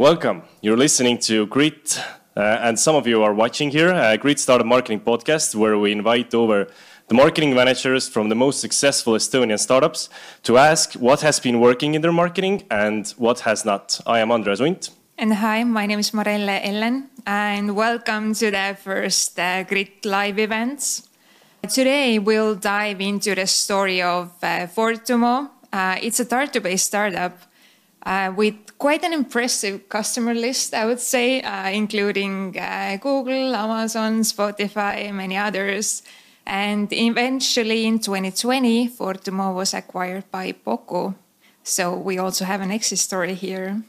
Welcome. You're listening to Grit, uh, and some of you are watching here, uh, Grit Startup Marketing Podcast, where we invite over the marketing managers from the most successful Estonian startups to ask what has been working in their marketing and what has not. I am Andreas Unt. And hi, my name is Marelle Ellen, and welcome to the first uh, Grit Live events. Today, we'll dive into the story of uh, Fortumo. Uh, it's a Tartu based startup uh, with quite an impressive customer list, I would say, uh, including uh, Google, Amazon, Spotify, many others. And eventually in 2020, Fortumo was acquired by Boku. So we also have an exit story here.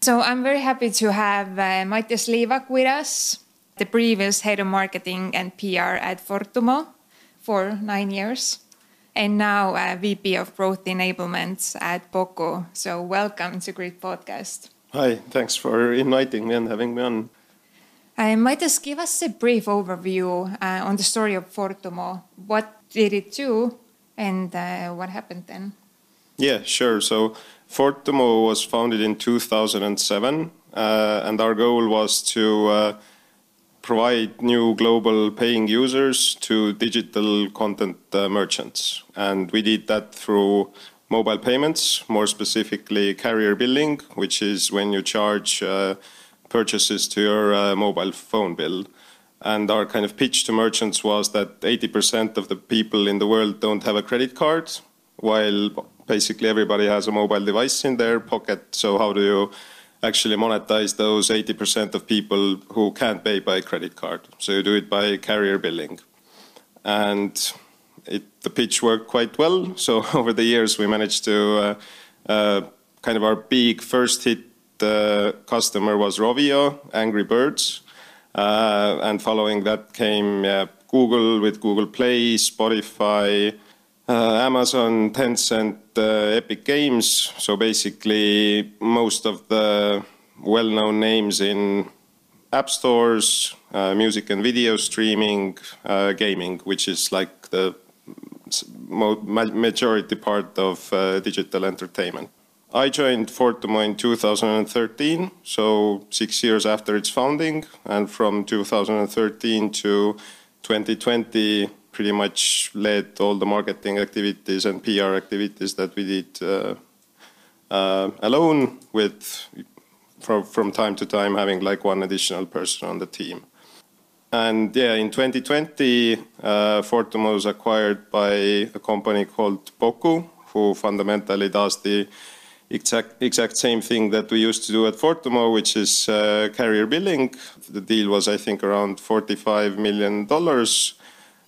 So I'm very happy to have uh, Mattias Liivak with us, the previous head of marketing and PR at Fortumo for nine years and now uh, VP of Growth Enablement at Boku. So welcome to Grit Podcast. Hi, thanks for inviting me and having me on. Uh, might just give us a brief overview uh, on the story of Fortumo. What did it do, and uh, what happened then? Yeah, sure. So Fortumo was founded in 2007, uh, and our goal was to uh, provide new global paying users to digital content uh, merchants. And we did that through mobile payments, more specifically carrier billing, which is when you charge uh, purchases to your uh, mobile phone bill. And our kind of pitch to merchants was that 80% of the people in the world don't have a credit card, while basically everybody has a mobile device in their pocket. So, how do you actually monetize those 80% of people who can't pay by credit card. So you do it by carrier billing. And it, the pitch worked quite well. So over the years, we managed to uh, uh, kind of our big first hit uh, customer was Rovio, Angry Birds. Uh, and following that came Google with Google Play, Spotify, uh, Amazon, Tencent, uh, Epic Games. So basically, most of the well-known names in app stores, uh, music and video streaming, uh, gaming, which is like the majority part of uh, digital entertainment. I joined Fortumo in 2013, so six years after its founding, and from 2013 to 2020 pretty much led all the marketing activities and PR activities that we did uh, uh, alone with from, from time to time having like one additional person on the team. And yeah, in 2020, uh, Fortumo was acquired by a company called Boku, who fundamentally does the exact, exact same thing that we used to do at Fortumo, which is uh, carrier billing. The deal was, I think, around $45 million.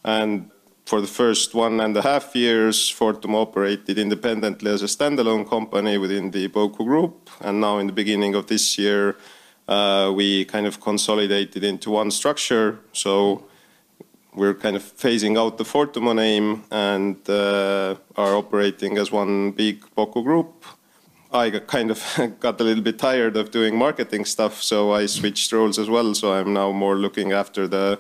And for the first one and a half years, Fortumo operated independently as a standalone company within the Boku Group. And now, in the beginning of this year, uh, we kind of consolidated into one structure. So we're kind of phasing out the Fortumo name and uh, are operating as one big Boku Group. I kind of got a little bit tired of doing marketing stuff, so I switched roles as well. So I'm now more looking after the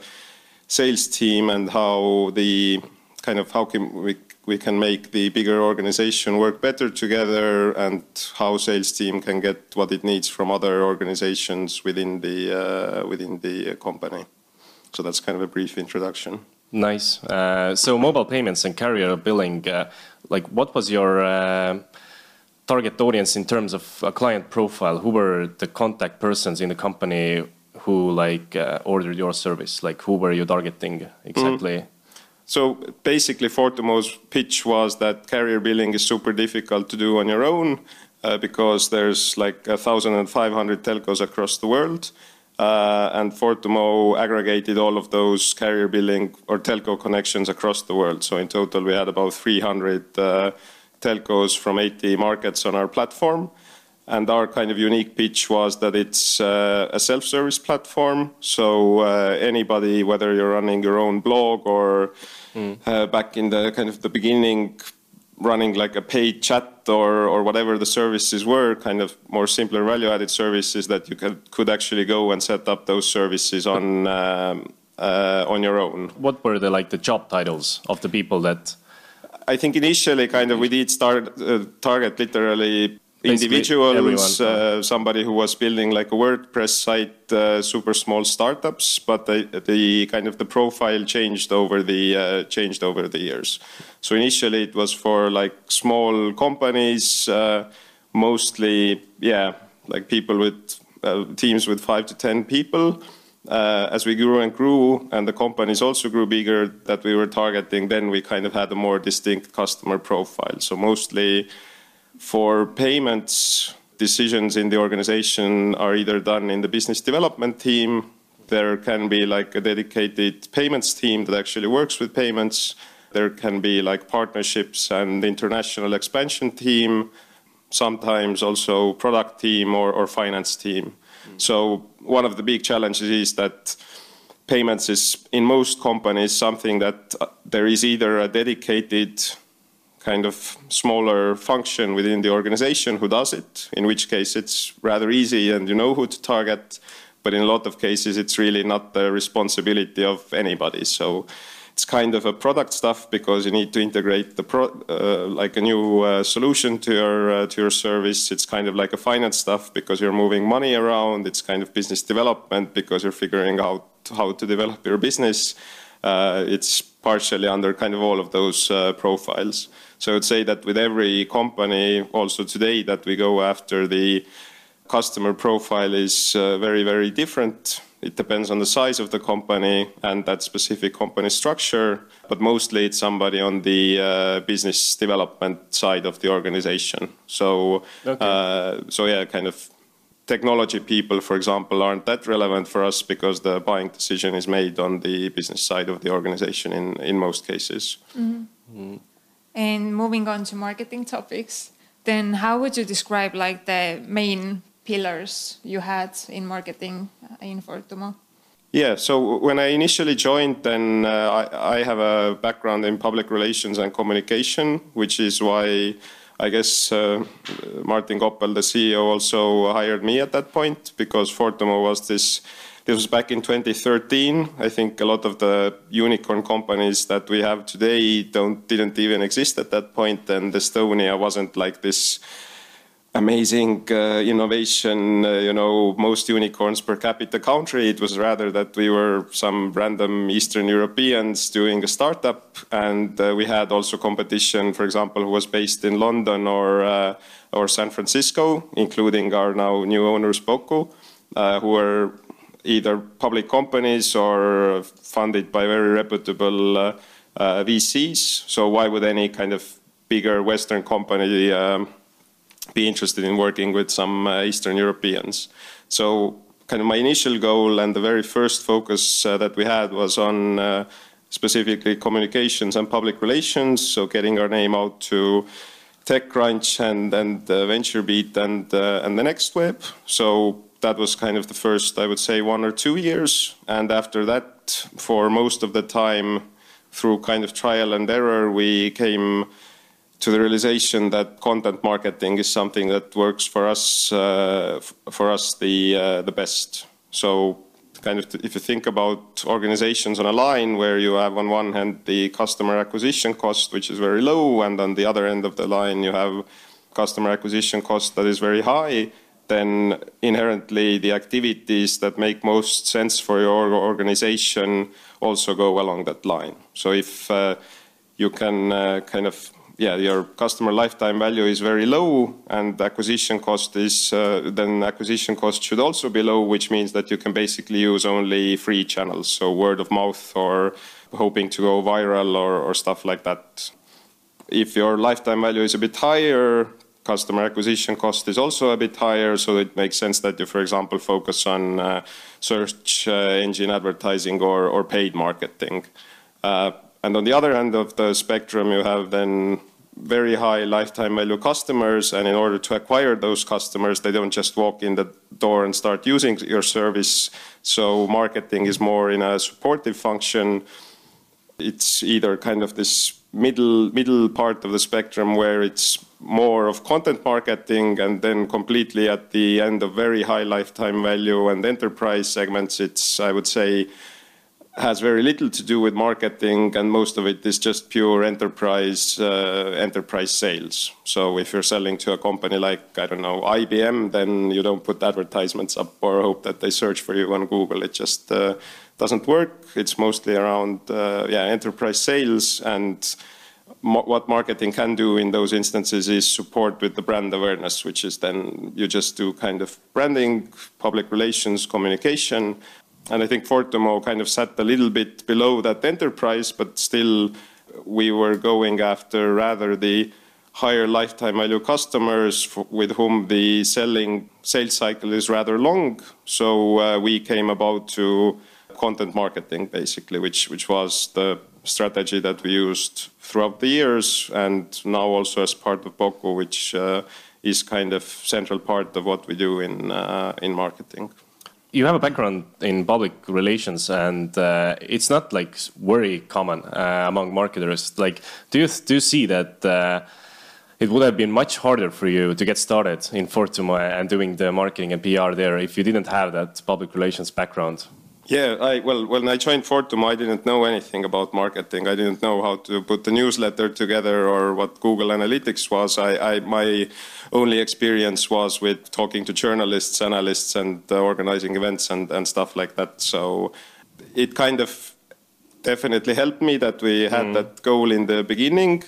sales team and how the kind of how can we we can make the bigger organization work better together and how sales team can get what it needs from other organizations within the uh, within the company. So that's kind of a brief introduction. Nice. Uh, so mobile payments and carrier billing, uh, like what was your uh, target audience in terms of a client profile? Who were the contact persons in the company who like uh, ordered your service? Like who were you targeting exactly? Mm. So basically, Fortumo's pitch was that carrier billing is super difficult to do on your own uh, because there's like 1,500 telcos across the world. Uh, and Fortumo aggregated all of those carrier billing or telco connections across the world. So in total, we had about 300 uh, telcos from 80 markets on our platform. And our kind of unique pitch was that it's uh, a self-service platform. So uh, anybody, whether you're running your own blog or mm. uh, back in the kind of the beginning, running like a paid chat or or whatever the services were, kind of more simpler value-added services that you could could actually go and set up those services on um, uh, on your own. What were the like the job titles of the people that? I think initially, kind of, we did start uh, target literally individuals, uh, somebody who was building like a WordPress site, uh, super small startups, but the, the, kind of the profile changed over the uh, changed over the years. So initially it was for like small companies, uh, mostly yeah, like people with uh, teams with five to ten people. Uh, as we grew and grew, and the companies also grew bigger that we were targeting, then we kind of had a more distinct customer profile. So mostly for payments, decisions in the organization are either done in the business development team. There can be like a dedicated payments team that actually works with payments. There can be like partnerships and international expansion team, sometimes also product team or, or finance team. Mm. So one of the big challenges is that payments is in most companies something that uh, there is either a dedicated kind of smaller function within the organization who does it, in which case it's rather easy and you know who to target. But in a lot of cases, it's really not the responsibility of anybody. So it's kind of a product stuff because you need to integrate the pro, uh, like a new uh, solution to your uh, to your service. It's kind of like a finance stuff because you're moving money around. It's kind of business development because you're figuring out how to develop your business. Uh, it's partially under kind of all of those uh, profiles. So I would say that with every company also today that we go after, the customer profile is uh, very, very different. It depends on the size of the company and that specific company structure, but mostly it's somebody on the uh, business development side of the organization. So, okay. uh, so yeah, kind of technology people, for example, aren't that relevant for us because the buying decision is made on the business side of the organization in, in most cases. Mm-hmm. Mm. And moving on to marketing topics, then how would you describe like the main pillars you had in marketing uh, in Fortumo? Yeah, so when I initially joined, then uh, I, I, have a background in public relations and communication, which is why I guess uh, Martin Koppel, the CEO, also hired me at that point because Fortumo was this this was back in 2013. I think a lot of the unicorn companies that we have today don't didn't even exist at that point, and Estonia wasn't like this amazing uh, innovation, uh, you know, most unicorns per capita country. It was rather that we were some random Eastern Europeans doing a startup, and uh, we had also competition, for example, who was based in London or uh, or San Francisco, including our now new owners, Boku, uh, who were either public companies or funded by very reputable uh, uh, VCs. So why would any kind of bigger Western company um, be interested in working with some uh, Eastern Europeans? So kind of my initial goal and the very first focus uh, that we had was on uh, specifically communications and public relations. So getting our name out to TechCrunch and and uh, VentureBeat and and the Next Web. So that was kind of the first, I would say, one or two years. And after that, for most of the time, through kind of trial and error, we came to the realization that content marketing is something that works for us uh, for us the uh, the best. So kind of if you think about organizations on a line where you have on one hand the customer acquisition cost which is very low and on the other end of the line you have customer acquisition cost that is very high then inherently the activities that make most sense for your organization also go along that line. So if uh, you can uh, kind of yeah, your customer lifetime value is very low and acquisition cost is, uh, then acquisition cost should also be low, which means that you can basically use only free channels, so word of mouth or hoping to go viral or, or stuff like that. If your lifetime value is a bit higher, customer acquisition cost is also a bit higher, so it makes sense that you, for example, focus on uh, search uh, engine advertising or, paid marketing. Uh, and on the other end of the spectrum, you have then very high lifetime value customers, and in order to acquire those customers, they don't just walk in the door and start using your service. So marketing is more in a supportive function. It's either kind of this middle middle part of the spectrum where it's more of content marketing and then completely at the end of very high lifetime value and enterprise segments it's i would say has very little to do with marketing, and most of it is just pure enterprise uh, enterprise sales. So if you're selling to a company like I don't know IBM, then you don't put advertisements up or hope that they search for you on Google. It just uh, doesn't work. It's mostly around uh, yeah enterprise sales and. What marketing can do in those instances is support with the brand awareness, which is then you just do kind of branding, public relations, communication, and I think Fortumo kind of sat a little bit below that enterprise, but still we were going after rather the higher lifetime value customers with whom the selling sales cycle is rather long. So uh, we came about to content marketing basically, which which was the strategy that we used throughout the years, and now also as part of Boku, which uh, is kind of central part of what we do in uh, in marketing you have a background in public relations, and uh, it's not like very common uh, among marketers. Like, do you do you see that uh, it would have been much harder for you to get started in Fortumo and doing the marketing and PR there if you didn't have that public relations background? Yeah, I, well, when I joined Fortumo, I didn't know anything about marketing. I didn't know how to put the newsletter together or what Google Analytics was. I, I my only experience was with talking to journalists, analysts, and uh, organizing events and, and stuff like that. So it kind of definitely helped me that we had mm. that goal in the beginning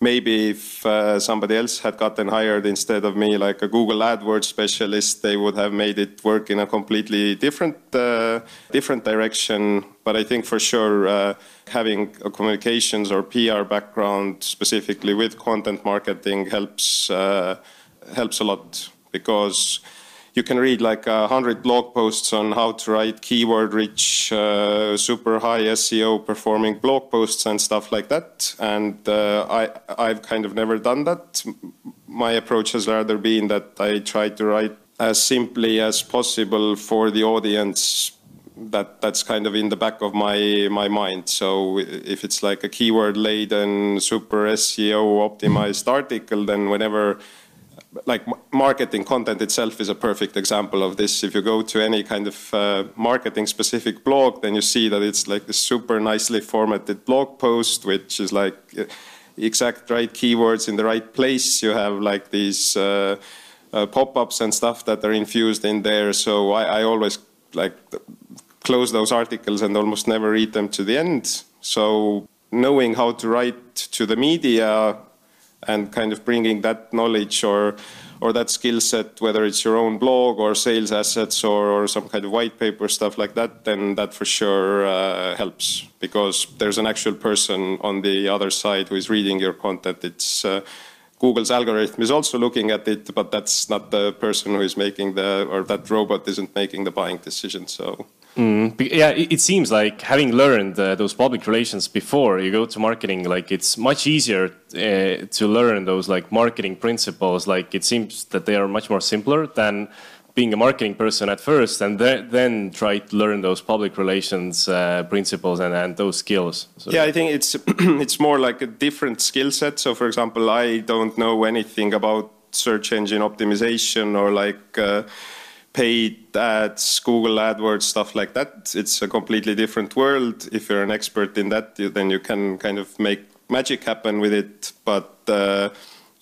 maybe if uh, somebody else had gotten hired instead of me, like a Google AdWords specialist, they would have made it work in a completely different uh, different direction. But I think for sure uh, having a communications or PR background specifically with content marketing helps uh, helps a lot because you can read like a hundred blog posts on how to write keyword rich, uh, super high SEO performing blog posts and stuff like that. And uh, I, I've kind of never done that. My approach has rather been that I try to write as simply as possible for the audience that that's kind of in the back of my my mind. So if it's like a keyword laden, super SEO optimized article, then whenever like marketing content itself is a perfect example of this. If you go to any kind of uh, marketing specific blog, then you see that it's like this super nicely formatted blog post, which is like uh, exact right keywords in the right place. You have like these uh, uh, pop-ups and stuff that are infused in there. So I, I always like close those articles and almost never read them to the end. So knowing how to write to the media and kind of bringing that knowledge or or that skill set, whether it's your own blog or sales assets or, or some kind of white paper stuff like that, then that for sure uh, helps because there's an actual person on the other side who is reading your content. It's uh, Google's algorithm is also looking at it, but that's not the person who is making the or that robot isn't making the buying decision. So Mm, yeah, it, seems like having learned uh, those public relations before you go to marketing, like it's much easier uh, to learn those like marketing principles. Like it seems that they are much more simpler than being a marketing person at first, and th then try to learn those public relations uh, principles and, and those skills. So yeah, I think it's it's more like a different skill set. So, for example, I don't know anything about search engine optimization or like uh, paid ads, Google AdWords, stuff like that. It's a completely different world. If you're an expert in that, then you can kind of make magic happen with it. But uh,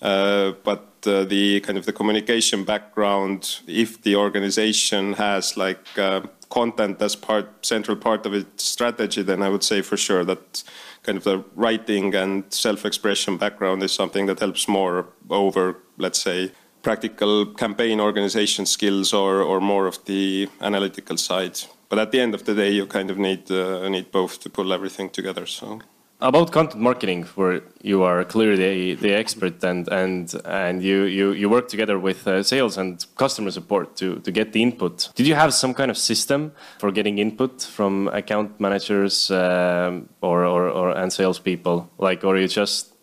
uh, but uh, the kind of the communication background, if the organization has like uh, content as part central part of its strategy, then I would say for sure that kind of the writing and self-expression background is something that helps more over, let's say, practical campaign organization skills or, or more of the analytical side. But at the end of the day, you kind of need uh, need both to pull everything together. So. About content marketing, where you are clearly the, expert and and and you, you, you work together with uh, sales and customer support to, to get the input. Did you have some kind of system for getting input from account managers um, or, or, or and salespeople? Like, or you just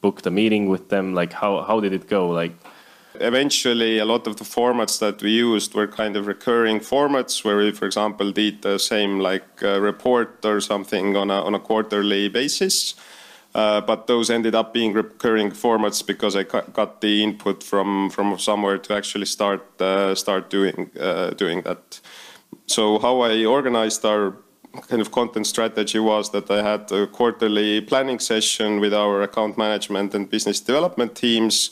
booked a meeting with them? Like, how how did it go? Like, Eventually, a lot of the formats that we used were kind of recurring formats where we, for example, did the same like uh, report or something on a, on a quarterly basis. Uh, but those ended up being recurring formats because I got the input from, from somewhere to actually start uh, start doing uh, doing that. So how I organized our kind of content strategy was that I had a quarterly planning session with our account management and business development teams.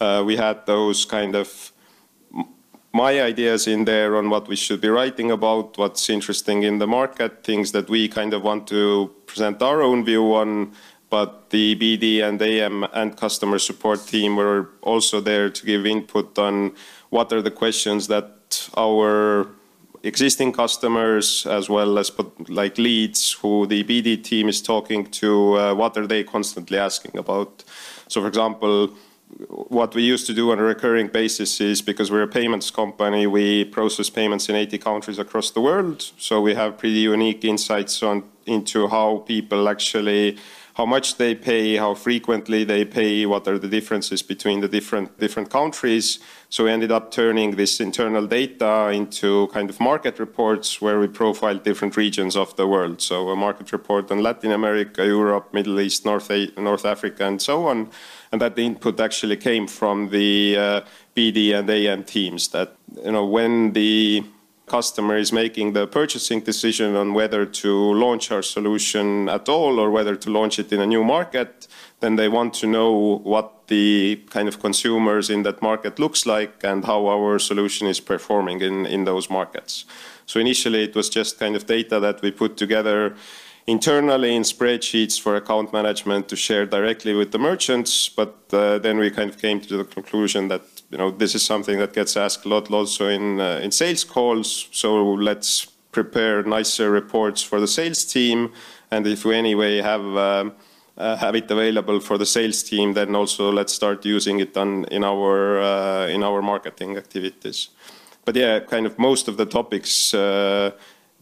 Uh, we had those kind of my ideas in there on what we should be writing about, what's interesting in the market, things that we kind of want to present our own view on. But the BD and AM and customer support team were also there to give input on what are the questions that our existing customers as well as like leads who the BD team is talking to, uh, what are they constantly asking about? So, for example, what we used to do on a recurring basis is because we're a payments company, we process payments in 80 countries across the world. So we have pretty unique insights on into how people actually how much they pay, how frequently they pay, what are the differences between the different different countries. So we ended up turning this internal data into kind of market reports where we profile different regions of the world. So a market report on Latin America, Europe, Middle East, North, North Africa, and so on. And that input actually came from the uh, BD and AM teams. That you know when the customer is making the purchasing decision on whether to launch our solution at all or whether to launch it in a new market, then they want to know what the kind of consumers in that market looks like and how our solution is performing in, in those markets. So initially it was just kind of data that we put together internally in spreadsheets for account management to share directly with the merchants, but uh, then we kind of came to the conclusion that you know, this is something that gets asked a lot also in, uh, in sales calls. So let's prepare nicer reports for the sales team. And if we anyway have, uh, uh, have it available for the sales team, then also let's start using it on, in, our, uh, in our marketing activities. But yeah, kind of most of the topics uh,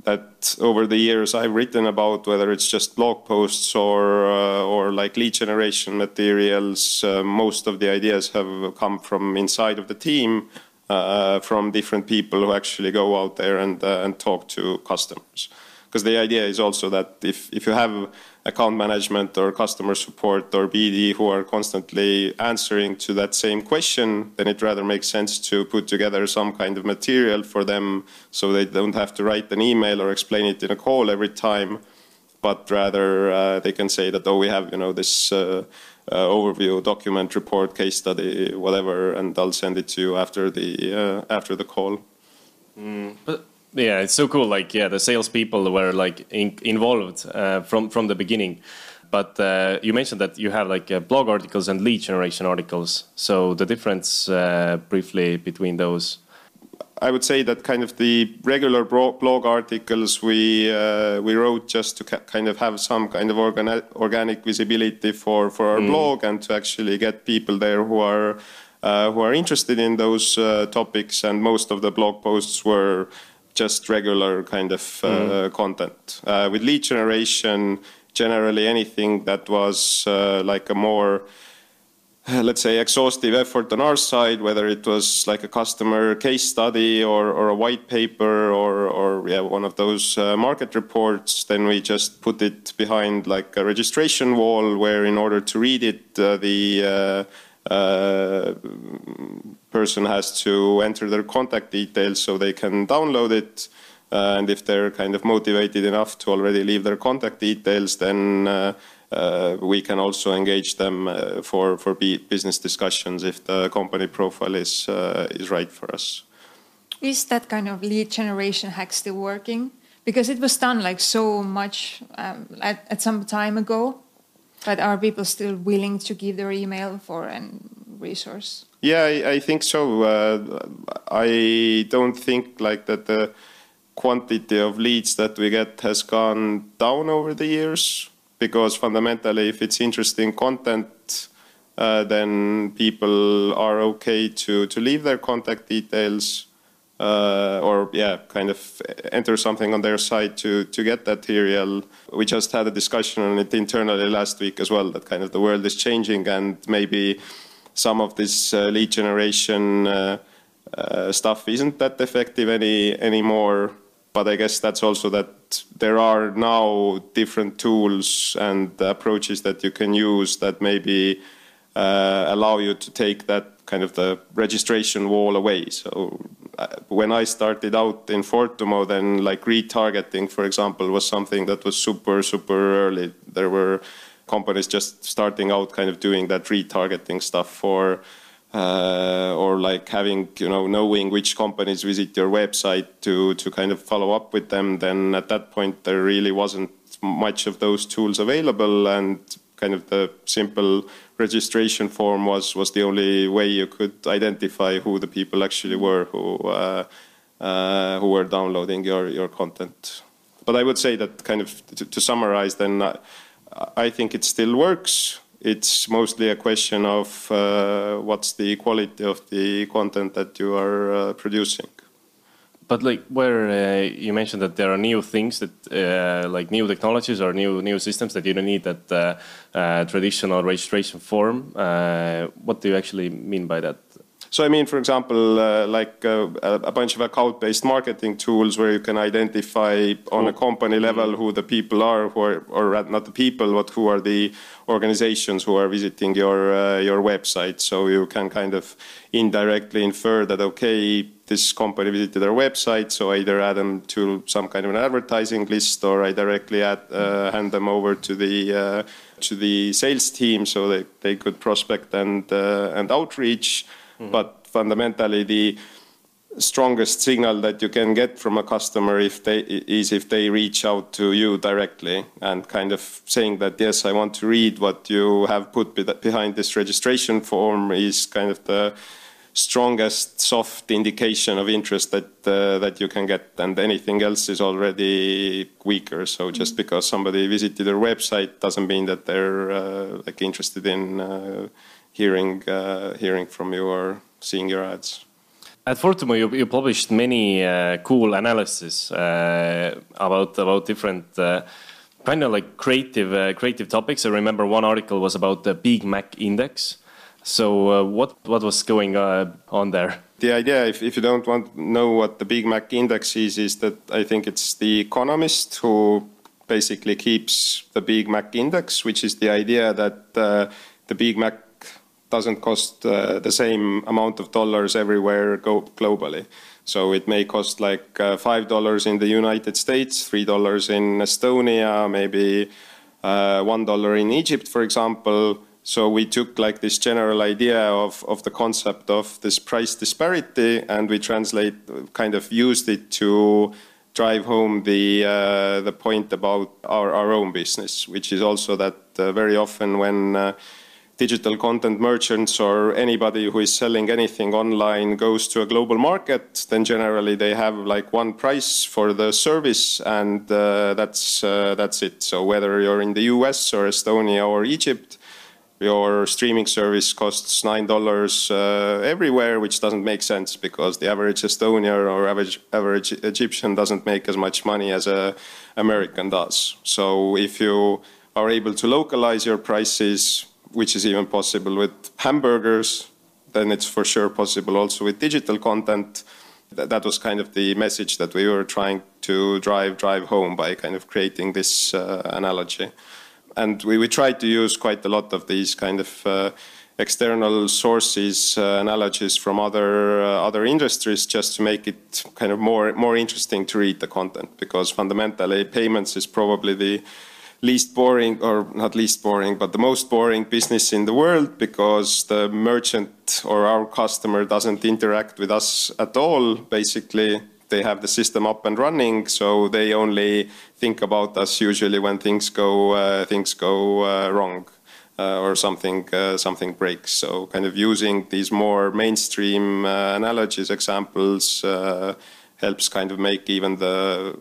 that over the years I've written about, whether it's just blog posts or uh, or like lead generation materials. Uh, most of the ideas have come from inside of the team, uh, from different people who actually go out there and uh, and talk to customers. Because the idea is also that if if you have account management or customer support or BD who are constantly answering to that same question, then it rather makes sense to put together some kind of material for them so they don't have to write an email or explain it in a call every time, but rather uh, they can say that, oh, we have, you know, this uh, uh, overview, document, report, case study, whatever, and I'll send it to you after the, uh, after the call. Mm, but yeah, it's so cool. Like, yeah, the salespeople were like in, involved uh, from from the beginning. But uh, you mentioned that you have like uh, blog articles and lead generation articles. So the difference uh, briefly between those. I would say that kind of the regular blog articles we uh, we wrote just to kind of have some kind of organi organic visibility for for our mm. blog and to actually get people there who are uh, who are interested in those topics. And most of the blog posts were just regular kind of mm. content. Uh, with lead generation, generally anything that was uh, like a more let's say exhaustive effort on our side, whether it was like a customer case study or, or a white paper or, or yeah, one of those uh, market reports, then we just put it behind like a registration wall where in order to read it, uh, the uh, uh, person has to enter their contact details so they can download it. Uh, and if they're kind of motivated enough to already leave their contact details, then uh, uh, we can also engage them uh, for for business discussions if the company profile is uh, is right for us. Is that kind of lead generation hack still working? Because it was done like so much um, at, at some time ago. But are people still willing to give their email for a resource? Yeah, I, I think so. Uh, I don't think like that the quantity of leads that we get has gone down over the years because fundamentally, if it's interesting content, uh, then people are okay to to leave their contact details uh, or yeah, kind of enter something on their site to to get that material. We just had a discussion on it internally last week as well. That kind of the world is changing, and maybe some of this uh, lead generation uh, uh stuff isn't that effective any anymore. But I guess that's also that there are now different tools and approaches that you can use that maybe allow you to take that kind of the registration wall away. So when I started out in Fortumo, then like retargeting, for example, was something that was super, super early. There were companies just starting out kind of doing that retargeting stuff for, uh, or like having, you know, knowing which companies visit your website to, to kind of follow up with them. Then at that point, there really wasn't much of those tools available and kind of the simple registration form was, was the only way you could identify who the people actually were who, uh, uh, who were downloading your, your content. But I would say that kind of to, to summarize, then I, think it still works. It's mostly a question of uh, what's the quality of the content that you are uh, producing. But like where uh, you mentioned that there are new things that uh, like new technologies or new new systems that you don't need that uh, uh traditional registration form. What do you actually mean by that? So I mean, for example, uh, like uh, a bunch of account-based marketing tools where you can identify on a company level who the people are, who are, or not the people, but who are the organizations who are visiting your uh, your website. So you can kind of indirectly infer that okay, this company visited our website, so I either add them to some kind of an advertising list, or I directly add, uh, hand them over to the uh, to the sales team so that they could prospect and uh, and outreach. Mm-hmm. But fundamentally, the strongest signal that you can get from a customer if they is if they reach out to you directly and kind of saying that yes i want to read what you have put behind this registration form is kind of the strongest soft indication of interest that uh, that you can get and anything else is already weaker so just mm-hmm. because somebody visited your website doesn't mean that they're uh, like interested in uh, hearing uh, hearing from you or seeing your ads. At Fortumo, you, you published many uh, cool analysis uh, about about different uh, kind of like creative uh, creative topics. I remember one article was about the Big Mac index. So uh, what what was going on there? The idea, if, if you don't want know what the Big Mac index is, is that I think it's the economist who basically keeps the Big Mac index, which is the idea that the Big Mac doesn't cost uh, the same amount of dollars everywhere globally. So it may cost like uh, $5 in the United States, $3 in Estonia, maybe uh, $1 in Egypt, for example. So we took like this general idea of, of the concept of this price disparity and we translate, kind of used it to drive home the, uh, the point about our, our own business, which is also that uh, very often when uh, digital content merchants or anybody who is selling anything online goes to a global market, then generally they have like one price for the service and uh, that's, uh, that's it. So whether you're in the US or Estonia or Egypt, your streaming service costs $9 uh, everywhere, which doesn't make sense because the average Estonian or average, average Egyptian doesn't make as much money as a American does. So if you are able to localize your prices, which is even possible with hamburgers, then it's for sure possible also with digital content. That was kind of the message that we were trying to drive drive home by kind of creating this uh, analogy. And we, we tried to use quite a lot of these kind of uh, external sources, uh, analogies from other uh, other industries, just to make it kind of more more interesting to read the content. Because fundamentally, payments is probably the least boring, or not least boring, but the most boring business in the world because the merchant or our customer doesn't interact with us at all. Basically, they have the system up and running, so they only think about us usually when things go uh, things go uh, wrong. Uh, or something uh, something breaks. So kind of using these more mainstream uh, analogies, examples uh, helps kind of make even the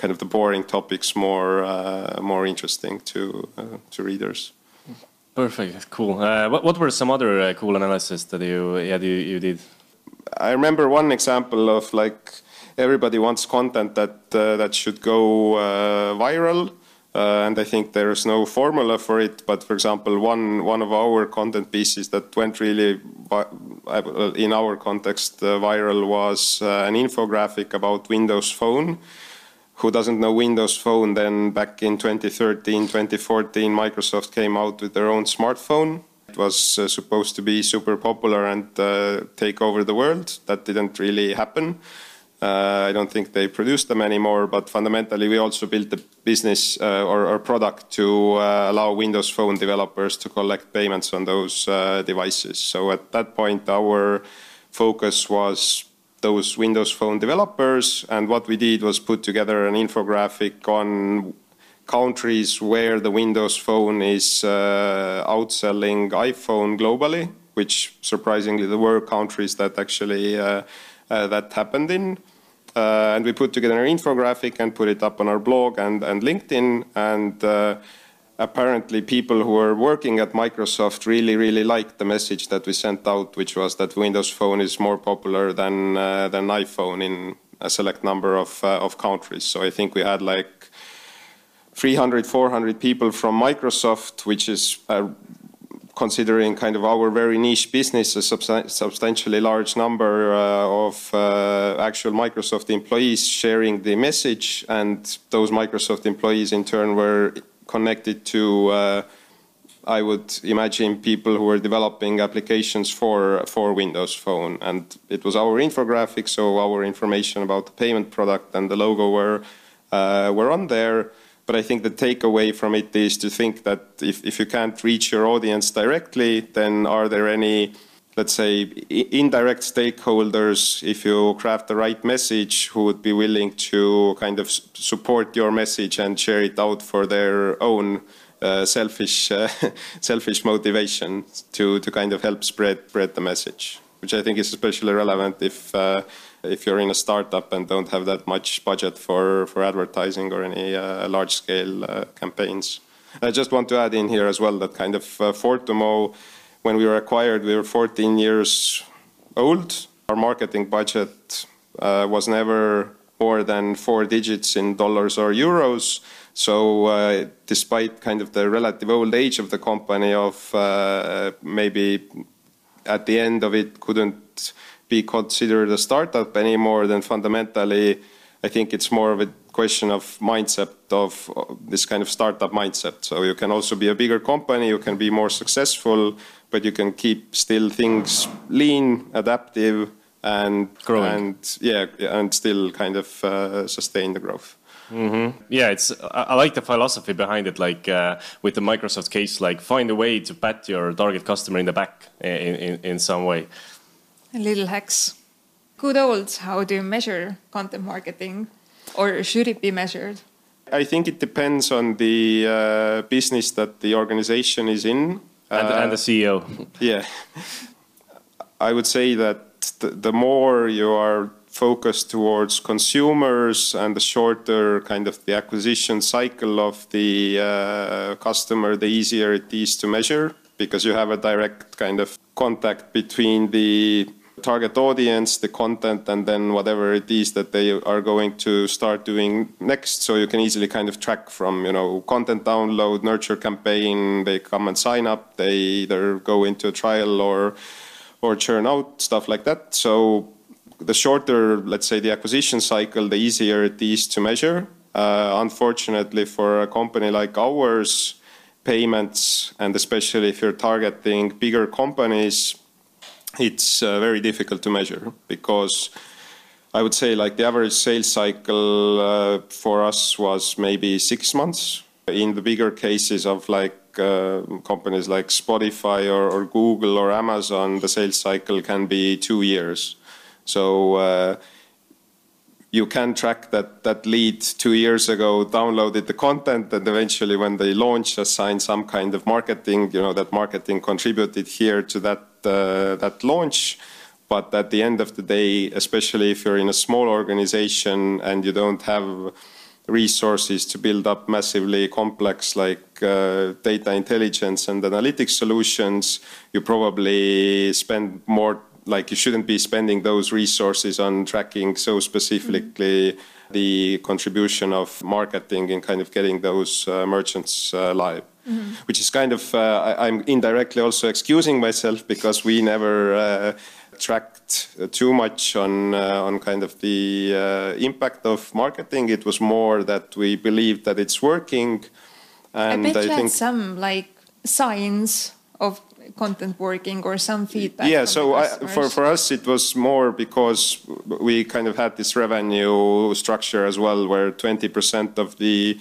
kind of the boring topics more uh, more interesting to uh, to readers. Perfect, cool. Uh, what what were some other uh, cool analysis that you yeah you, you did? I remember one example of like everybody wants content that uh, that should go uh, viral. and I think there's no formula for it, but for example, one one of our content pieces that went really, in our context, viral was an infographic about Windows Phone, who doesn't know Windows Phone, then back in 2013, 2014, Microsoft came out with their own smartphone. It was uh, supposed to be super popular and uh, take over the world. That didn't really happen. Uh, I don't think they produce them anymore, but fundamentally, we also built a business uh, or, or, product to uh, allow Windows Phone developers to collect payments on those uh, devices. So at that point, our focus was those Windows Phone developers, and what we did was put together an infographic on countries where the Windows Phone is uh, outselling iPhone globally, which surprisingly there were countries that actually uh, that happened in. Uh, and we put together an infographic and put it up on our blog and, and LinkedIn. And uh, apparently, people who were working at Microsoft really, really liked the message that we sent out, which was that Windows Phone is more popular than uh, than iPhone in a select number of uh, of countries. So I think we had like 300, 400 people from Microsoft, which is a considering kind of our very niche business, a substantially large number uh, of uh, actual Microsoft employees sharing the message, and those Microsoft employees in turn were connected to, uh, I would imagine, people who were developing applications for for Windows Phone, and it was our infographic, so our information about the payment product and the logo were uh, were on there. But I think the takeaway from it is to think that if, if you can't reach your audience directly, then are there any, let's say, indirect stakeholders, if you craft the right message, who would be willing to kind of support your message and share it out for their own uh, selfish, uh, selfish motivation to, to kind of help spread, spread the message, which I think is especially relevant if uh, if you're in a startup and don't have that much budget for, for advertising or any uh, large scale uh, campaigns. I just want to add in here as well that kind of uh, Fortumo, when we were acquired, we were 14 years old. Our marketing budget uh, was never more than four digits in dollars or euros. So, uh, despite kind of the relative old age of the company, of uh, maybe at the end of it couldn't be considered a startup anymore, then fundamentally, I think it's more of a question of mindset of this kind of startup mindset. So you can also be a bigger company, you can be more successful, but you can keep still things lean, adaptive, and growing, and yeah, and still kind of uh, sustain the growth. Mm-hmm. Yeah, it's. I, like the philosophy behind it. Like uh, with the Microsoft case, like find a way to pat your target customer in the back in, in, in some way. A little hacks. Good old, how do you measure content marketing? Or should it be measured? I think it depends on the uh, business that the organization is in. And, uh, and the CEO. yeah. I would say that the, the more you are focused towards consumers and the shorter kind of the acquisition cycle of the uh, customer, the easier it is to measure because you have a direct kind of contact between the target audience, the content, and then whatever it is that they are going to start doing next. So you can easily kind of track from, you know, content download, nurture campaign, they come and sign up, they either go into a trial or or churn out, stuff like that. So the shorter, let's say, the acquisition cycle, the easier it is to measure. Uh, unfortunately, for a company like ours, payments, and especially if you're targeting bigger companies, it's uh, very difficult to measure because I would say like the average sales cycle uh, for us was maybe six months. In the bigger cases of like uh, companies like Spotify or, or, Google or Amazon, the sales cycle can be two years. So uh, you can track that that lead two years ago downloaded the content and eventually when they launch assign some kind of marketing you know that marketing contributed here to that that launch but at the end of the day especially if you're in a small organization and you don't have resources to build up massively complex like uh, data intelligence and analytics solutions you probably spend more like you shouldn't be spending those resources on tracking so specifically mm-hmm. the contribution of marketing in kind of getting those uh, merchants uh, live. Mm-hmm. Which is kind of, uh, I, am indirectly also excusing myself because we never uh, tracked too much on uh, on kind of the uh, impact of marketing. It was more that we believed that it's working, and I, bet I you think had some like signs of content working or some feedback? Yeah, so I, for, for us, it was more because we kind of had this revenue structure as well, where 20% of the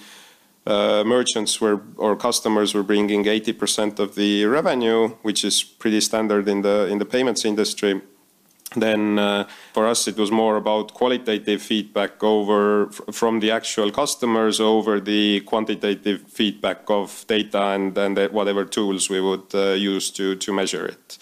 uh, merchants were or customers were bringing 80% of the revenue, which is pretty standard in the in the payments industry. Then uh, for us, it was more about qualitative feedback over from the actual customers over the quantitative feedback of data and and whatever tools we would uh, use to to measure it,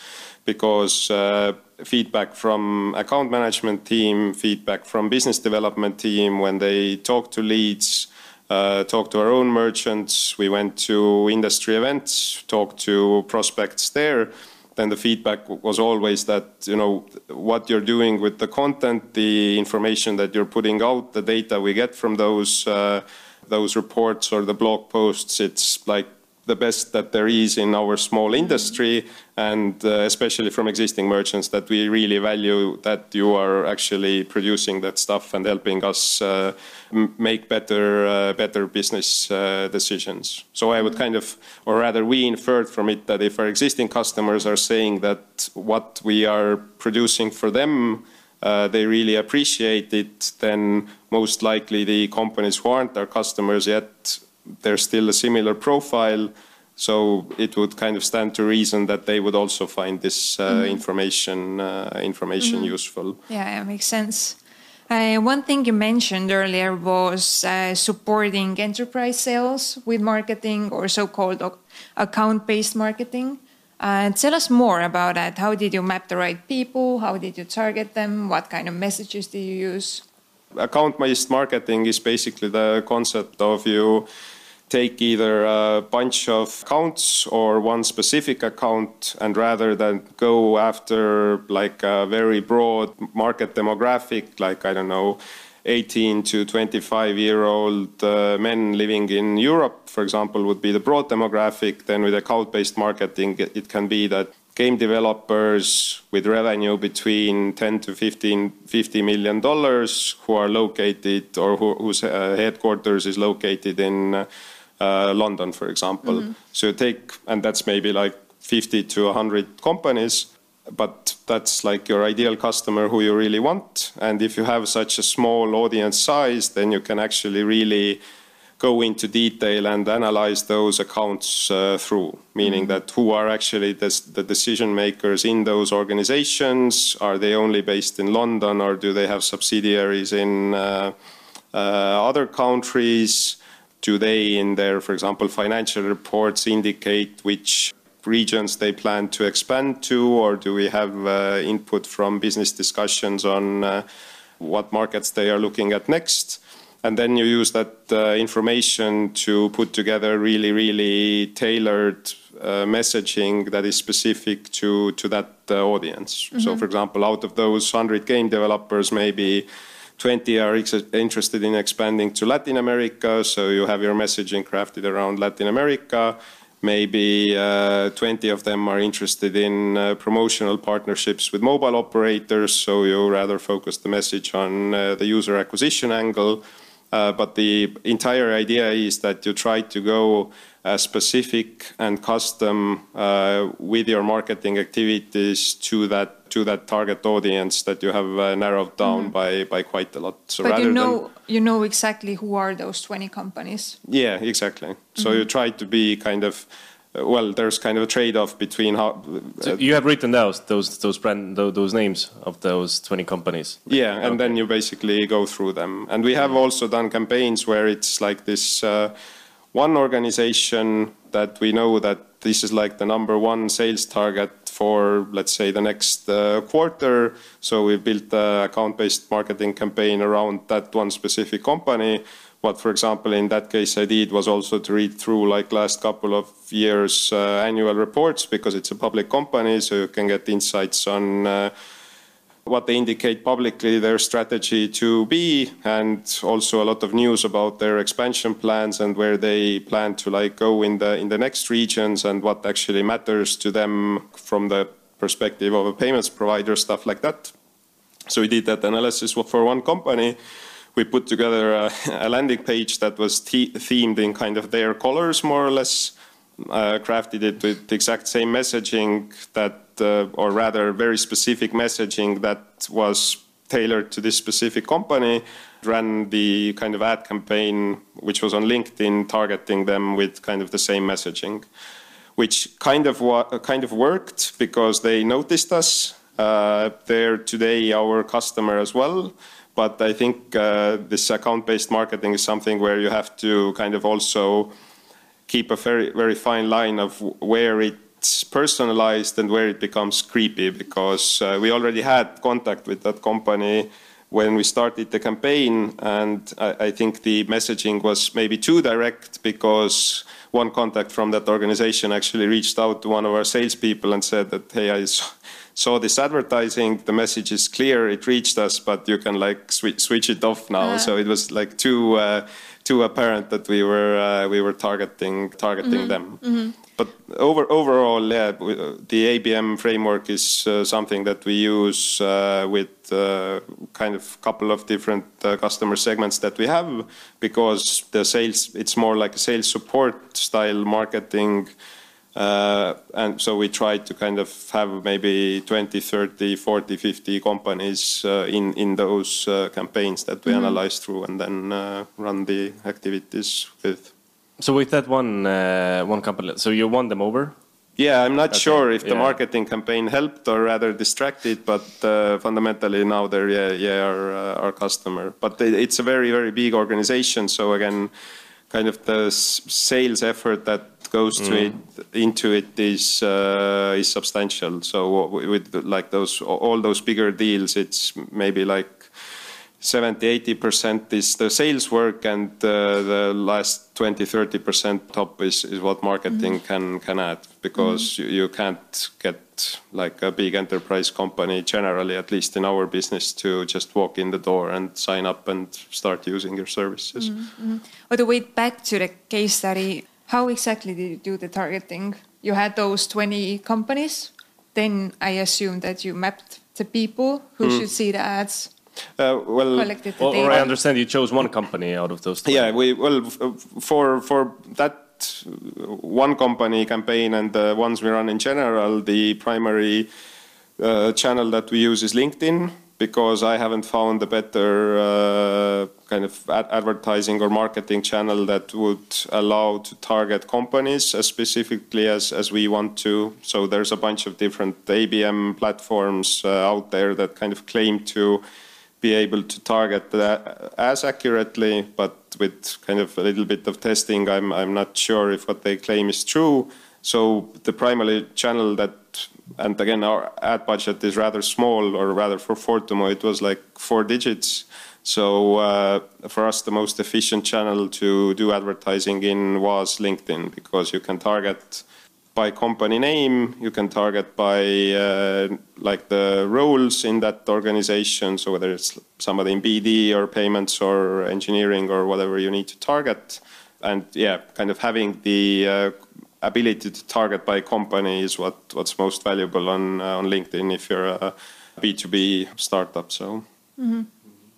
because. Uh, feedback from account management team, feedback from business development team when they talk to leads, uh, talk to our own merchants. We went to industry events, talked to prospects there. Then the feedback was always that you know what you're doing with the content, the information that you're putting out, the data we get from those uh, those reports or the blog posts. It's like the best that there is in our small industry, and uh, especially from existing merchants, that we really value that you are actually producing that stuff and helping us uh, make better uh, better business uh, decisions. So I would kind of, or rather, we inferred from it that if our existing customers are saying that what we are producing for them. Uh, they really appreciate it, then most likely the companies who aren't our customers yet there's still a similar profile. So it would kind of stand to reason that they would also find this uh, information uh, information useful. Yeah, it makes sense. Uh, one thing you mentioned earlier was uh, supporting enterprise sales with marketing or so-called account-based marketing. Uh, tell us more about that. How did you map the right people? How did you target them? What kind of messages did you use? Account-based marketing is basically the concept of you take either a bunch of accounts or one specific account and rather than go after like a very broad market demographic like i don't know 18 to 25 year old uh, men living in europe for example would be the broad demographic. Then with account based marketing it can be that game developers with revenue between 10 to 15 50 million dollars who are located or who, whose uh, headquarters is located in uh, uh, London, for example. So you take, and that's maybe like 50 to 100 companies, but that's like your ideal customer who you really want. And if you have such a small audience size, then you can actually really go into detail and analyze those accounts uh, through, meaning that who are actually the, the decision makers in those organizations? Are they only based in London or do they have subsidiaries in uh, uh, other countries? Do they, in their, for example, financial reports, indicate which regions they plan to expand to, or do we have uh, input from business discussions on uh, what markets they are looking at next? And then you use that uh, information to put together really, really tailored uh, messaging that is specific to, to that uh, audience. So, for example, out of those 100 game developers, maybe 20 are interested in expanding to Latin America, so you have your messaging crafted around Latin America. Maybe uh, 20 of them are interested in uh, promotional partnerships with mobile operators, so you rather focus the message on uh, the user acquisition angle. Uh, but the entire idea is that you try to go uh, specific and custom uh, with your marketing activities to that to that target audience that you have uh, narrowed down by by quite a lot. So but rather you than know, you know exactly who are those 20 companies. yeah, exactly. So you try to be kind of uh, well. There's kind of a trade-off between how. So uh, you have written down those those brand tho- those names of those 20 companies. Yeah, and then you basically go through them. And we have also done campaigns where it's like this uh, one organization that we know that this is like the number one sales target for, let's say, the next uh, quarter. So we built an account-based marketing campaign around that one specific company. What, for example, in that case I did was also to read through like last couple of years uh, annual reports because it's a public company, so you can get insights on uh, what they indicate publicly their strategy to be and also a lot of news about their expansion plans and where they plan to like go in the in the next regions and what actually matters to them from the perspective of a payments provider stuff like that. So we did that analysis for one company. We put together a, a landing page that was the- themed in kind of their colors more or less uh, crafted it with the exact same messaging that, uh, or rather, very specific messaging that was tailored to this specific company. Ran the kind of ad campaign, which was on LinkedIn, targeting them with kind of the same messaging, which kind of kind of worked because they noticed us. Uh, they're today our customer as well. But I think uh, this account-based marketing is something where you have to kind of also keep a very very fine line of where it's personalized and where it becomes creepy because uh, we already had contact with that company when we started the campaign and I, I, think the messaging was maybe too direct because one contact from that organization actually reached out to one of our salespeople and said that hey I saw this advertising the message is clear it reached us but you can like sw switch it off now uh. so it was like too uh, too apparent that we were uh, we were targeting targeting mm -hmm. them. Mm -hmm. But over, overall, yeah, the ABM framework is uh, something that we use uh, with uh, kind of couple of different uh, customer segments that we have because the sales it's more like a sales support style marketing uh, and so we try to kind of have maybe 20, 30, 40, 50 companies uh, in, in those uh, campaigns that we mm -hmm. analyze through and then uh, run the activities with. So with that one, uh, one company, so you won them over? Yeah, I'm not okay. sure if the yeah. marketing campaign helped or rather distracted, but uh, fundamentally now they're yeah, yeah our, our customer. But it's a very, very big organization. So again, kind of the sales effort that goes to mm. it into it is uh, is substantial. So with like those all those bigger deals, it's maybe like 70 80 percent is the sales work, and uh, the last 20 30 percent top is, is what marketing mm. can can add because mm. you, you can't get like a big enterprise company generally, at least in our business, to just walk in the door and sign up and start using your services. Mm -hmm. But the way back to the case study how exactly did you do the targeting? You had those 20 companies. Then I assume that you mapped the people who mm. should see the ads. Uh, well, or, or, I understand you chose one company out of those. 20. Yeah, we well for for that one company campaign and the ones we run in general, the primary uh, channel that we use is LinkedIn because I haven't found a better uh, kind of ad advertising or marketing channel that would allow to target companies as specifically as, as we want to. So there's a bunch of different ABM platforms uh, out there that kind of claim to be able to target that as accurately, but with kind of a little bit of testing, I'm, I'm not sure if what they claim is true. So the primary channel that and again, our ad budget is rather small, or rather for Fortumo, it was like four digits. So uh, for us, the most efficient channel to do advertising in was LinkedIn because you can target by company name, you can target by uh, like the roles in that organization. So whether it's somebody in BD or payments or engineering or whatever you need to target. And yeah, kind of having the uh, ability to target by company is what, what's most valuable on, uh, on LinkedIn if you're a B2B startup. So. Mm -hmm.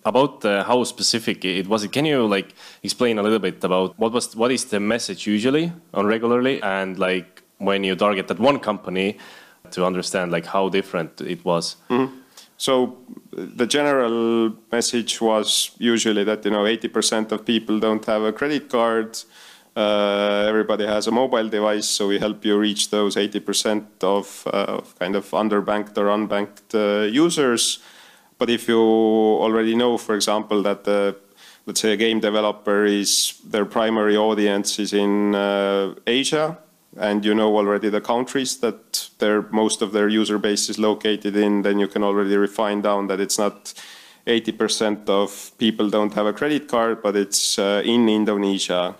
About uh, how specific it was, can you like explain a little bit about what was what is the message usually on regularly, and like when you target that one company, to understand like how different it was. Mm -hmm. So the general message was usually that you know 80% of people don't have a credit card. Uh, everybody has a mobile device, so we help you reach those 80% of, uh, of, kind of underbanked or unbanked uh, users. But if you already know, for example, that the, let's say a game developer is their primary audience is in uh, Asia, and you know already the countries that their most of their user base is located in, then you can already refine down that it's not 80% of people don't have a credit card, but it's uh, in Indonesia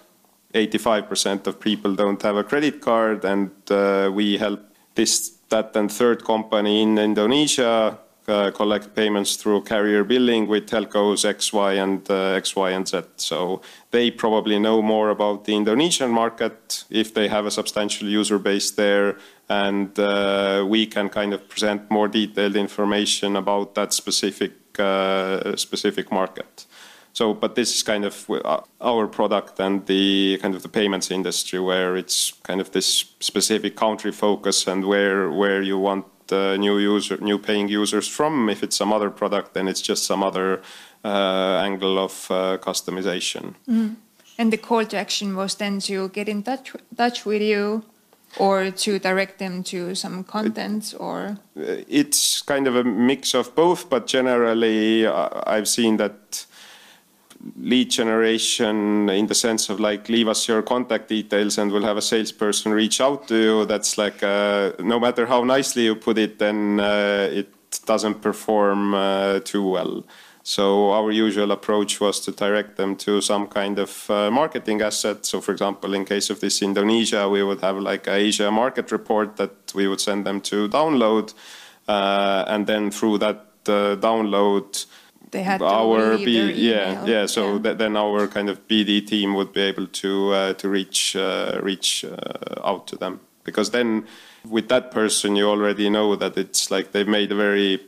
85% of people don't have a credit card, and uh, we help this, that, and third company in Indonesia uh, collect payments through carrier billing with telcos X, Y, and uh, X, Y, and Z. So they probably know more about the Indonesian market if they have a substantial user base there, and uh, we can kind of present more detailed information about that specific specific market. So, but this is kind of our product and the kind of the payments industry where it's kind of this specific country focus and where where you want new user, new paying users from. If it's some other product, then it's just some other uh, angle of uh, customization. Mm. And the call to action was then to get in touch touch with you or to direct them to some content or it's kind of a mix of both but generally i've seen that lead generation in the sense of like leave us your contact details and we'll have a salesperson reach out to you. That's like uh, no matter how nicely you put it then uh, it doesn't perform uh, too well. So our usual approach was to direct them to some kind of uh, marketing asset. So for example in case of this indonesia we would have like a asia market report that we would send them to download uh, and then through that uh, download they had our B, yeah yeah so yeah. Th then our kind of BD team would be able to uh, to reach uh, reach uh, out to them. Because then with that person you already know that it's like they've made a very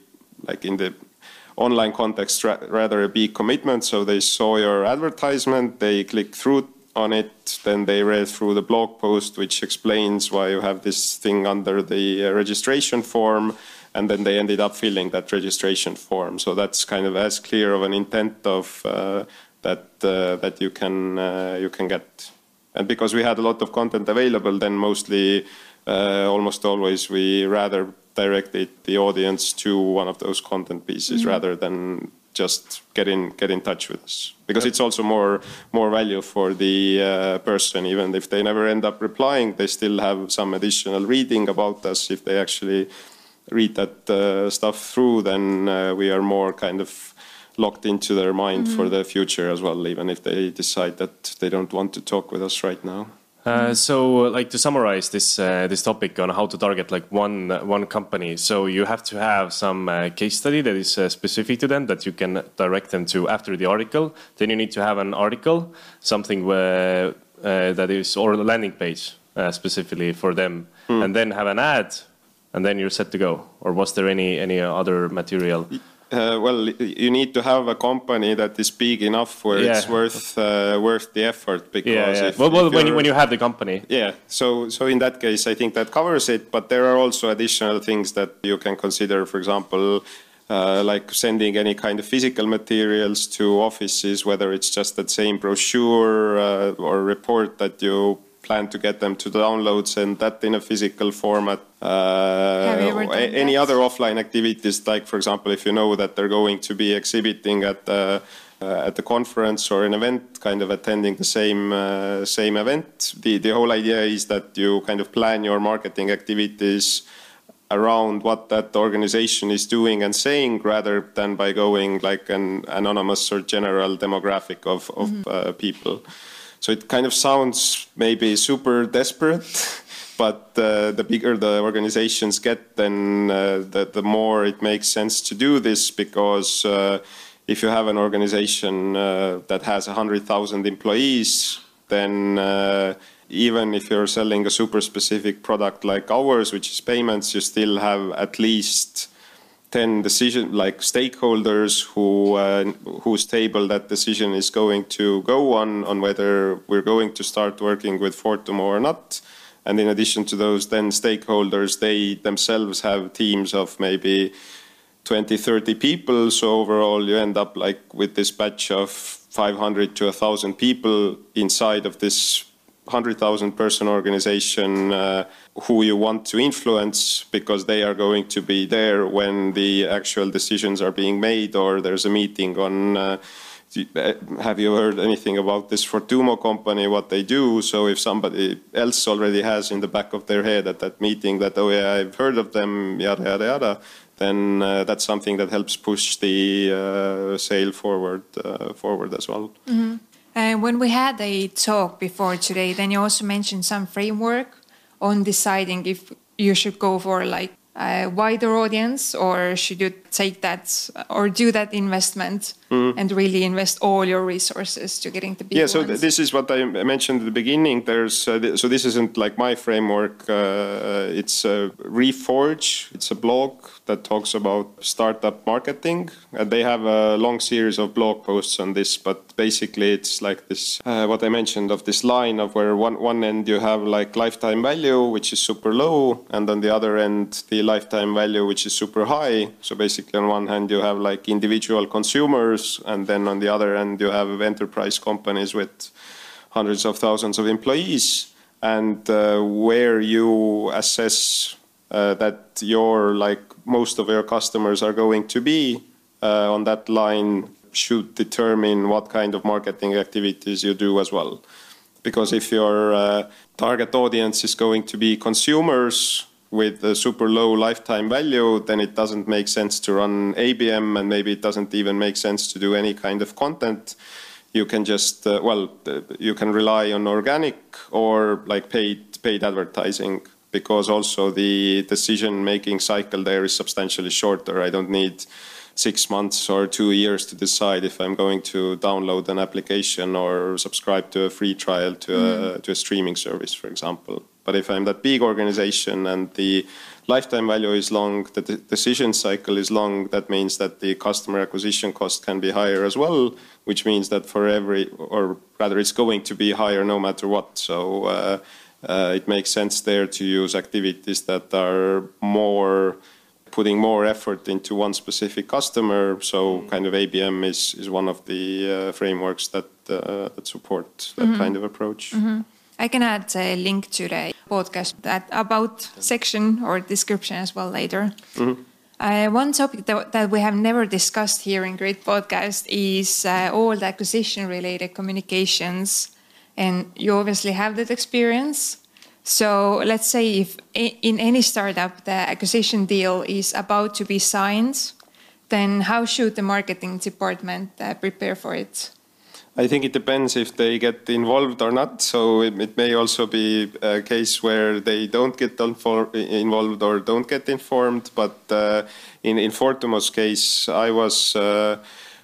like in the online context ra rather a big commitment. So they saw your advertisement they click through on it then they read through the blog post which explains why you have this thing under the registration form and then they ended up filling that registration form. So that's kind of as clear of an intent of uh, that uh, that you can uh, you can get. And because we had a lot of content available, then mostly, uh, almost always, we rather directed the audience to one of those content pieces mm -hmm. rather than just get in get in touch with us because it's also more more value for the uh, person even if they never end up replying they still have some additional reading about us if they actually read that uh, stuff through, then uh, we are more kind of locked into their mind mm -hmm. for the future as well, even if they decide that they don't want to talk with us right now. Uh, so, like to summarize this uh, this topic on how to target like one uh, one company, so you have to have some uh, case study that is specific to them that you can direct them to after the article. Then you need to have an article, something where, that is or a landing page specifically for them, mm. and then have an ad and then you're set to go? Or was there any any other material? Uh, well, you need to have a company that is big enough where yeah. it's worth uh, worth the effort. Because yeah, yeah. If, well, well if when you when you have the company. Yeah. So so in that case, I think that covers it. But there are also additional things that you can consider. For example. Uh, like sending any kind of physical materials to offices, whether it's just that same brochure uh, or report that you plan to get them to downloads and that in a physical format. Uh, any other offline activities, like for example, if you know that they're going to be exhibiting at the uh, at the conference or an event, kind of attending the same uh, same event. The the whole idea is that you kind of plan your marketing activities around what that organization is doing and saying rather than by going like an anonymous or general demographic of, of mm -hmm. uh, people. So it kind of sounds maybe super desperate, but uh, the bigger the organizations get, then uh, the, the, more it makes sense to do this because uh, if you have an organization uh, that has 100,000 employees, then uh, even if you're selling a super specific product like ours, which is payments, you still have at least 10 decision like stakeholders who uh, whose table that decision is going to go on on whether we're going to start working with Fortumo or not. And in addition to those then stakeholders they themselves have teams of maybe 20 30 people. So overall you end up like with this batch of 500 to 1000 people inside of this 100,000 person organization uh, who you want to influence because they are going to be there when the actual decisions are being made or there's a meeting on uh, uh have you heard anything about this Fortumo company, what they do? So if somebody else already has in the back of their head at that meeting that, oh yeah, I've heard of them, yada, yada, yada, then uh, that's something that helps push the uh, sale forward, uh, forward as well. Mm -hmm. And when we had a talk before today, then you also mentioned some framework on deciding if you should go for like a wider audience or should you take that or do that investment and really invest all your resources to getting the big yeah so th- this is what i mentioned at the beginning. There's uh, th- so this isn't like my framework uh, it's a reforge it's a blog that talks about startup marketing. And they have a long series of blog posts on this but basically it's like this uh, what i mentioned of this line of where one one end you have like lifetime value which is super low and on the other end the lifetime value which is super high. So basically on one hand you have like individual consumers and then on the other end you have enterprise companies with hundreds of thousands of employees. And uh, where you assess uh, that your like most of your customers are going to be uh, on that line should determine what kind of marketing activities you do as well. Because if your target audience is going to be consumers with a super low lifetime value, then it doesn't make sense to run ABM and maybe it doesn't even make sense to do any kind of content. You can just, uh, well, uh, you can rely on organic or like paid, paid advertising because also the decision making cycle there is substantially shorter. I don't need six months or two years to decide if I'm going to download an application or subscribe to a free trial to, a, to a streaming service, for example. But if I'm that big organization and the lifetime value is long, the de- decision cycle is long, that means that the customer acquisition cost can be higher as well, which means that for every, or rather, it's going to be higher no matter what. So uh, uh, it makes sense there to use activities that are more putting more effort into one specific customer. So kind of ABM is, is one of the uh, frameworks that, uh, that support that kind of approach. I can add a link to the podcast that about section or description as well later. Uh, one topic that, that we have never discussed here in grit. Podcast is uh, all the acquisition related communications. And you obviously have that experience. So let's say if in any startup the acquisition deal is about to be signed, then how should the marketing department uh, prepare for it? I think it depends if they get involved or not. So it, it may also be a case where they don't get involved or don't get informed. But uh, in in Fortumo's case, I was. Uh,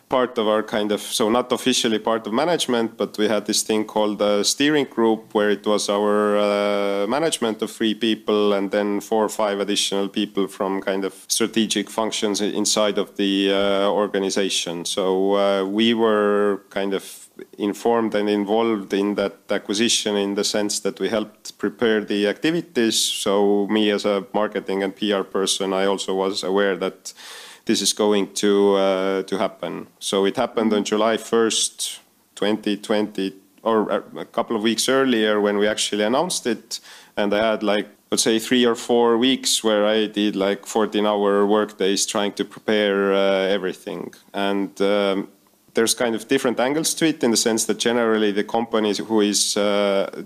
part of our kind of so not officially part of management but we had this thing called a steering group where it was our uh, management of three people and then four or five additional people from kind of strategic functions inside of the uh, organization. So uh, we were kind of informed and involved in that acquisition in the sense that we helped prepare the activities. So me as a marketing and pr person i also was aware that this is going to uh, to happen. So it happened on July 1st, 2020, or a couple of weeks earlier when we actually announced it. And I had like, let's say, three or four weeks where I did like 14 hour work days trying to prepare uh, everything. And um, there's kind of different angles to it in the sense that generally the company who is uh,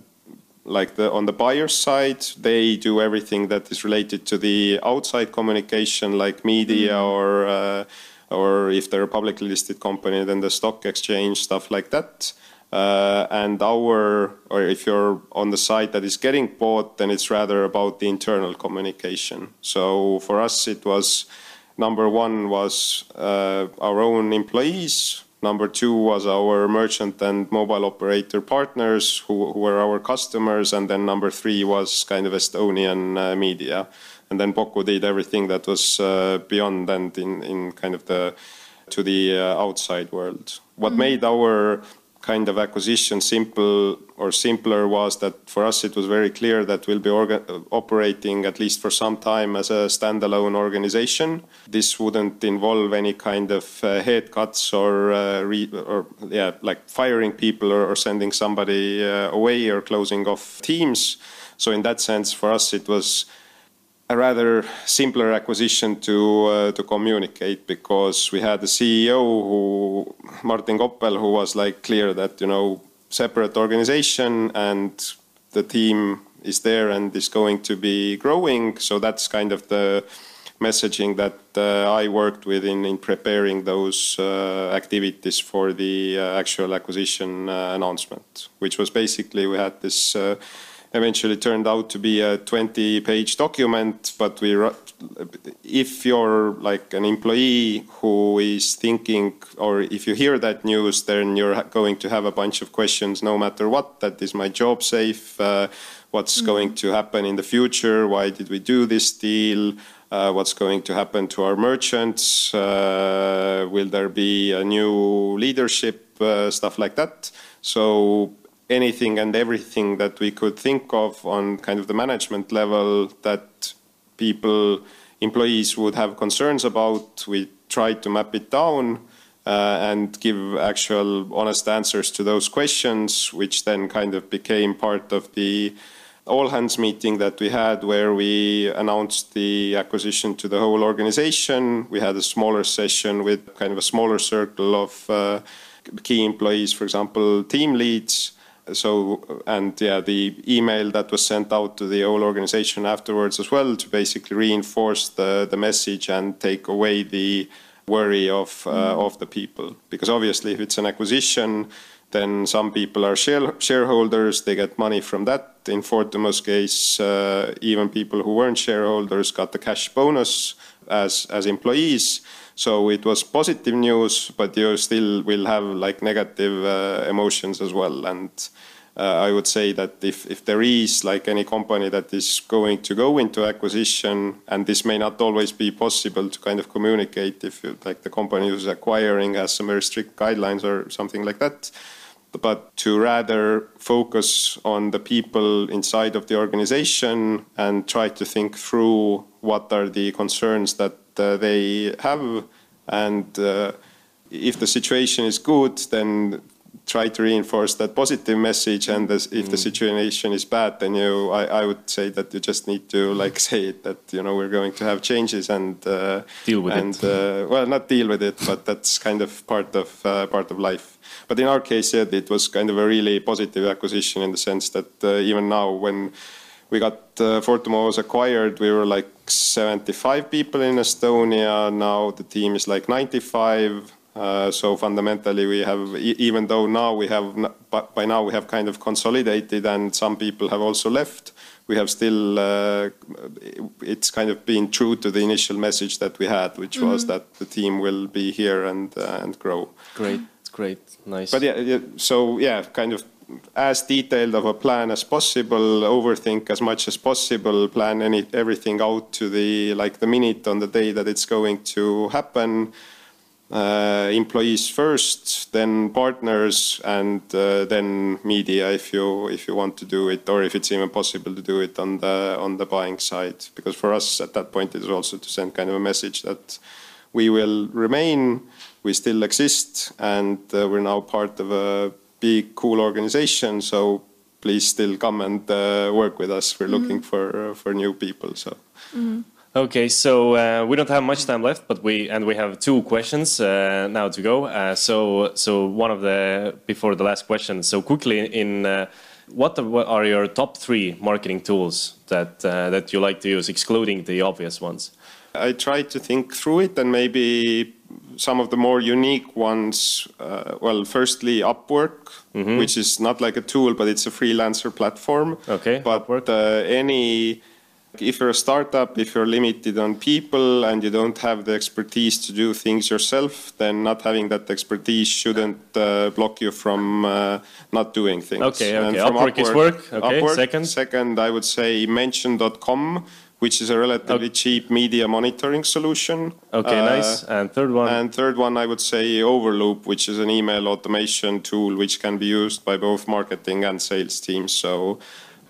like the on the buyer's side they do everything that is related to the outside communication like media or uh, or if they're a publicly listed company then the stock exchange stuff like that. Uh, and our or if you're on the side that is getting bought then it's rather about the internal communication. So for us it was number one was uh, our own employees Number two was our merchant and mobile operator partners who, who were our customers. And then number three was kind of Estonian uh, media. And then Boku did everything that was uh, beyond and in, in kind of the to the uh, outside world. What made our kind of acquisition simple or simpler was that for us it was very clear that we'll be orga- operating at least for some time as a standalone organization. This wouldn't involve any kind of uh, head cuts or uh, or yeah like firing people or, or sending somebody uh, away or closing off teams. So in that sense, for us it was a rather simpler acquisition to uh, to communicate because we had the CEO who Martin Koppel who was like clear that you know separate organization and the team is there and is going to be growing. So that's kind of the messaging that uh, I worked with in, in preparing those uh, activities for the uh, actual acquisition uh, announcement which was basically we had this uh, eventually turned out to be a 20 page document but we if you're like an employee who is thinking or if you hear that news then you're going to have a bunch of questions no matter what that is my job safe uh, what's mm. going to happen in the future why did we do this deal uh, what's going to happen to our merchants uh, will there be a new leadership uh, stuff like that so anything and everything that we could think of on kind of the management level that people, employees would have concerns about. We tried to map it down uh, and give actual honest answers to those questions, which then kind of became part of the all hands meeting that we had where we announced the acquisition to the whole organization. We had a smaller session with kind of a smaller circle of uh, key employees, for example, team leads so and yeah the email that was sent out to the whole organization afterwards as well to basically reinforce the the message and take away the worry of uh, mm. of the people. Because obviously if it's an acquisition then some people are share, shareholders. They get money from that. In Fortumo's case uh, even people who weren't shareholders got the cash bonus as as employees so it was positive news, but you still will have like negative uh, emotions as well. And uh, I would say that if, if there is like any company that is going to go into acquisition, and this may not always be possible to kind of communicate if like the company who's acquiring has some very strict guidelines or something like that, but to rather focus on the people inside of the organization and try to think through what are the concerns that they have. And uh, if the situation is good, then try to reinforce that positive message. And if mm. the situation is bad, then you, I, I, would say that you just need to like say it that you know we're going to have changes and uh, deal with and, it. Uh, well, not deal with it, but that's kind of part of uh, part of life. But in our case, yeah, it was kind of a really positive acquisition in the sense that uh, even now when we got uh, Fortumo was acquired, we were like 75 people in Estonia. Now the team is like 95. Uh, so fundamentally, we have, even though now we have, but by now we have kind of consolidated, and some people have also left. We have still, uh, it's kind of been true to the initial message that we had, which mm -hmm. was that the team will be here and uh, and grow. Great, great, nice. But yeah, so yeah, kind of as detailed of a plan as possible, overthink as much as possible, plan any everything out to the like the minute on the day that it's going to happen. Uh, employees first, then partners, and uh, then media if you if you want to do it, or if it's even possible to do it on the on the buying side. Because for us at that point it is also to send kind of a message that we will remain, we still exist, and uh, we're now part of a big, cool organization. So please still come and uh, work with us. We're looking mm -hmm. for uh, for new people. So. Mm -hmm. Okay, so uh, we don't have much time left, but we and we have two questions uh, now to go. Uh, so, so one of the before the last question. So quickly, in uh, what are your top three marketing tools that that you like to use, excluding the obvious ones? I try to think through it and maybe some of the more unique ones, uh, well, firstly, Upwork, mm -hmm. which is not like a tool, but it's a freelancer platform. Okay. But uh, any, if you're a startup, if you're limited on people and you don't have the expertise to do things yourself, then not having that expertise shouldn't uh, block you from uh, not doing things. Okay, okay. Upwork, Upwork, is work. Okay, Upwork, second. Second, I would say mention.com which is a relatively okay. cheap media monitoring solution. Okay, uh, nice. And third one? And third one, I would say Overloop, which is an email automation tool which can be used by both marketing and sales teams. So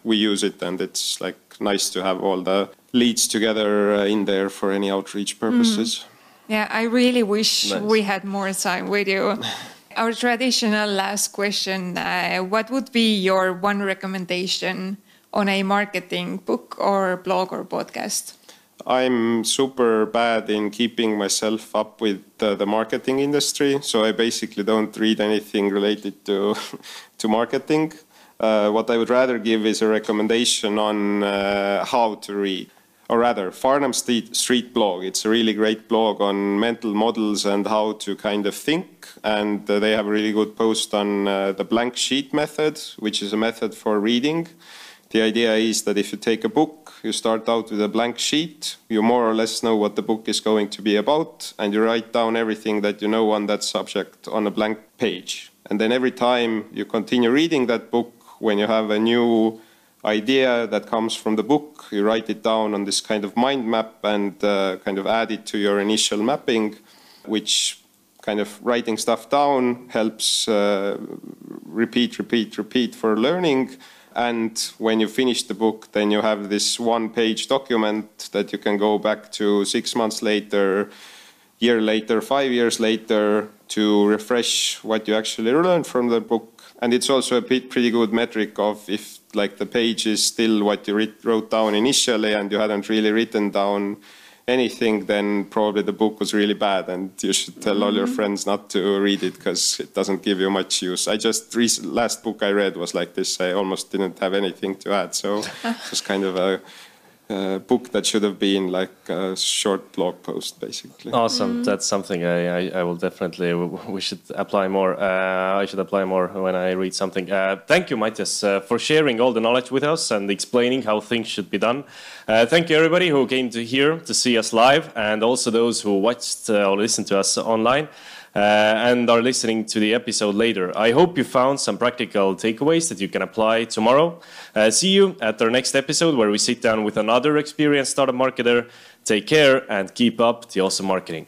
we use it, and it's like nice to have all the leads together uh, in there for any outreach purposes. Mm. Yeah, I really wish nice. we had more time with you. Our traditional last question uh, What would be your one recommendation on a marketing book or blog or podcast? I'm super bad in keeping myself up with the, the, marketing industry, so I basically don't read anything related to to marketing. Uh, what I would rather give is a recommendation on uh, how to read, or rather, Farnam Street, Street blog. It's a really great blog on mental models and how to kind of think, and uh, they have a really good post on uh, the blank sheet method, which is a method for reading The idea is that if you take a book, you start out with a blank sheet, you more or less know what the book is going to be about, and you write down everything that you know on that subject on a blank page. And then every time you continue reading that book, when you have a new idea that comes from the book, you write it down on this kind of mind map and uh, kind of add it to your initial mapping, which kind of writing stuff down helps uh, repeat, repeat, repeat for learning. And when you finish the book, then you have this one page document that you can go back to six months later, year later, five years later to refresh what you actually learned from the book. And it's also a pretty good metric of if like the page is still what you wrote down initially and you hadn't really written down anything, then probably the book was really bad, and you should tell mm-hmm. all your mm-hmm. friends not to read it because it doesn't give you much use. I just last book I read was like this. I almost didn't have anything to add, so it was kind of a uh, book that should have been like a short blog post, basically. Awesome. Mm. That's something I, I, I, will definitely, we should apply more. Uh, I should apply more when I read something. Uh, thank you, Mattias, uh, for sharing all the knowledge with us and explaining how things should be done. Uh, thank you, everybody who came to here to see us live and also those who watched uh, or listened to us online. Uh, and are listening to the episode later. I hope you found some practical takeaways that you can apply tomorrow. Uh, see you at our next episode where we sit down with another experienced startup marketer. Take care and keep up the awesome marketing.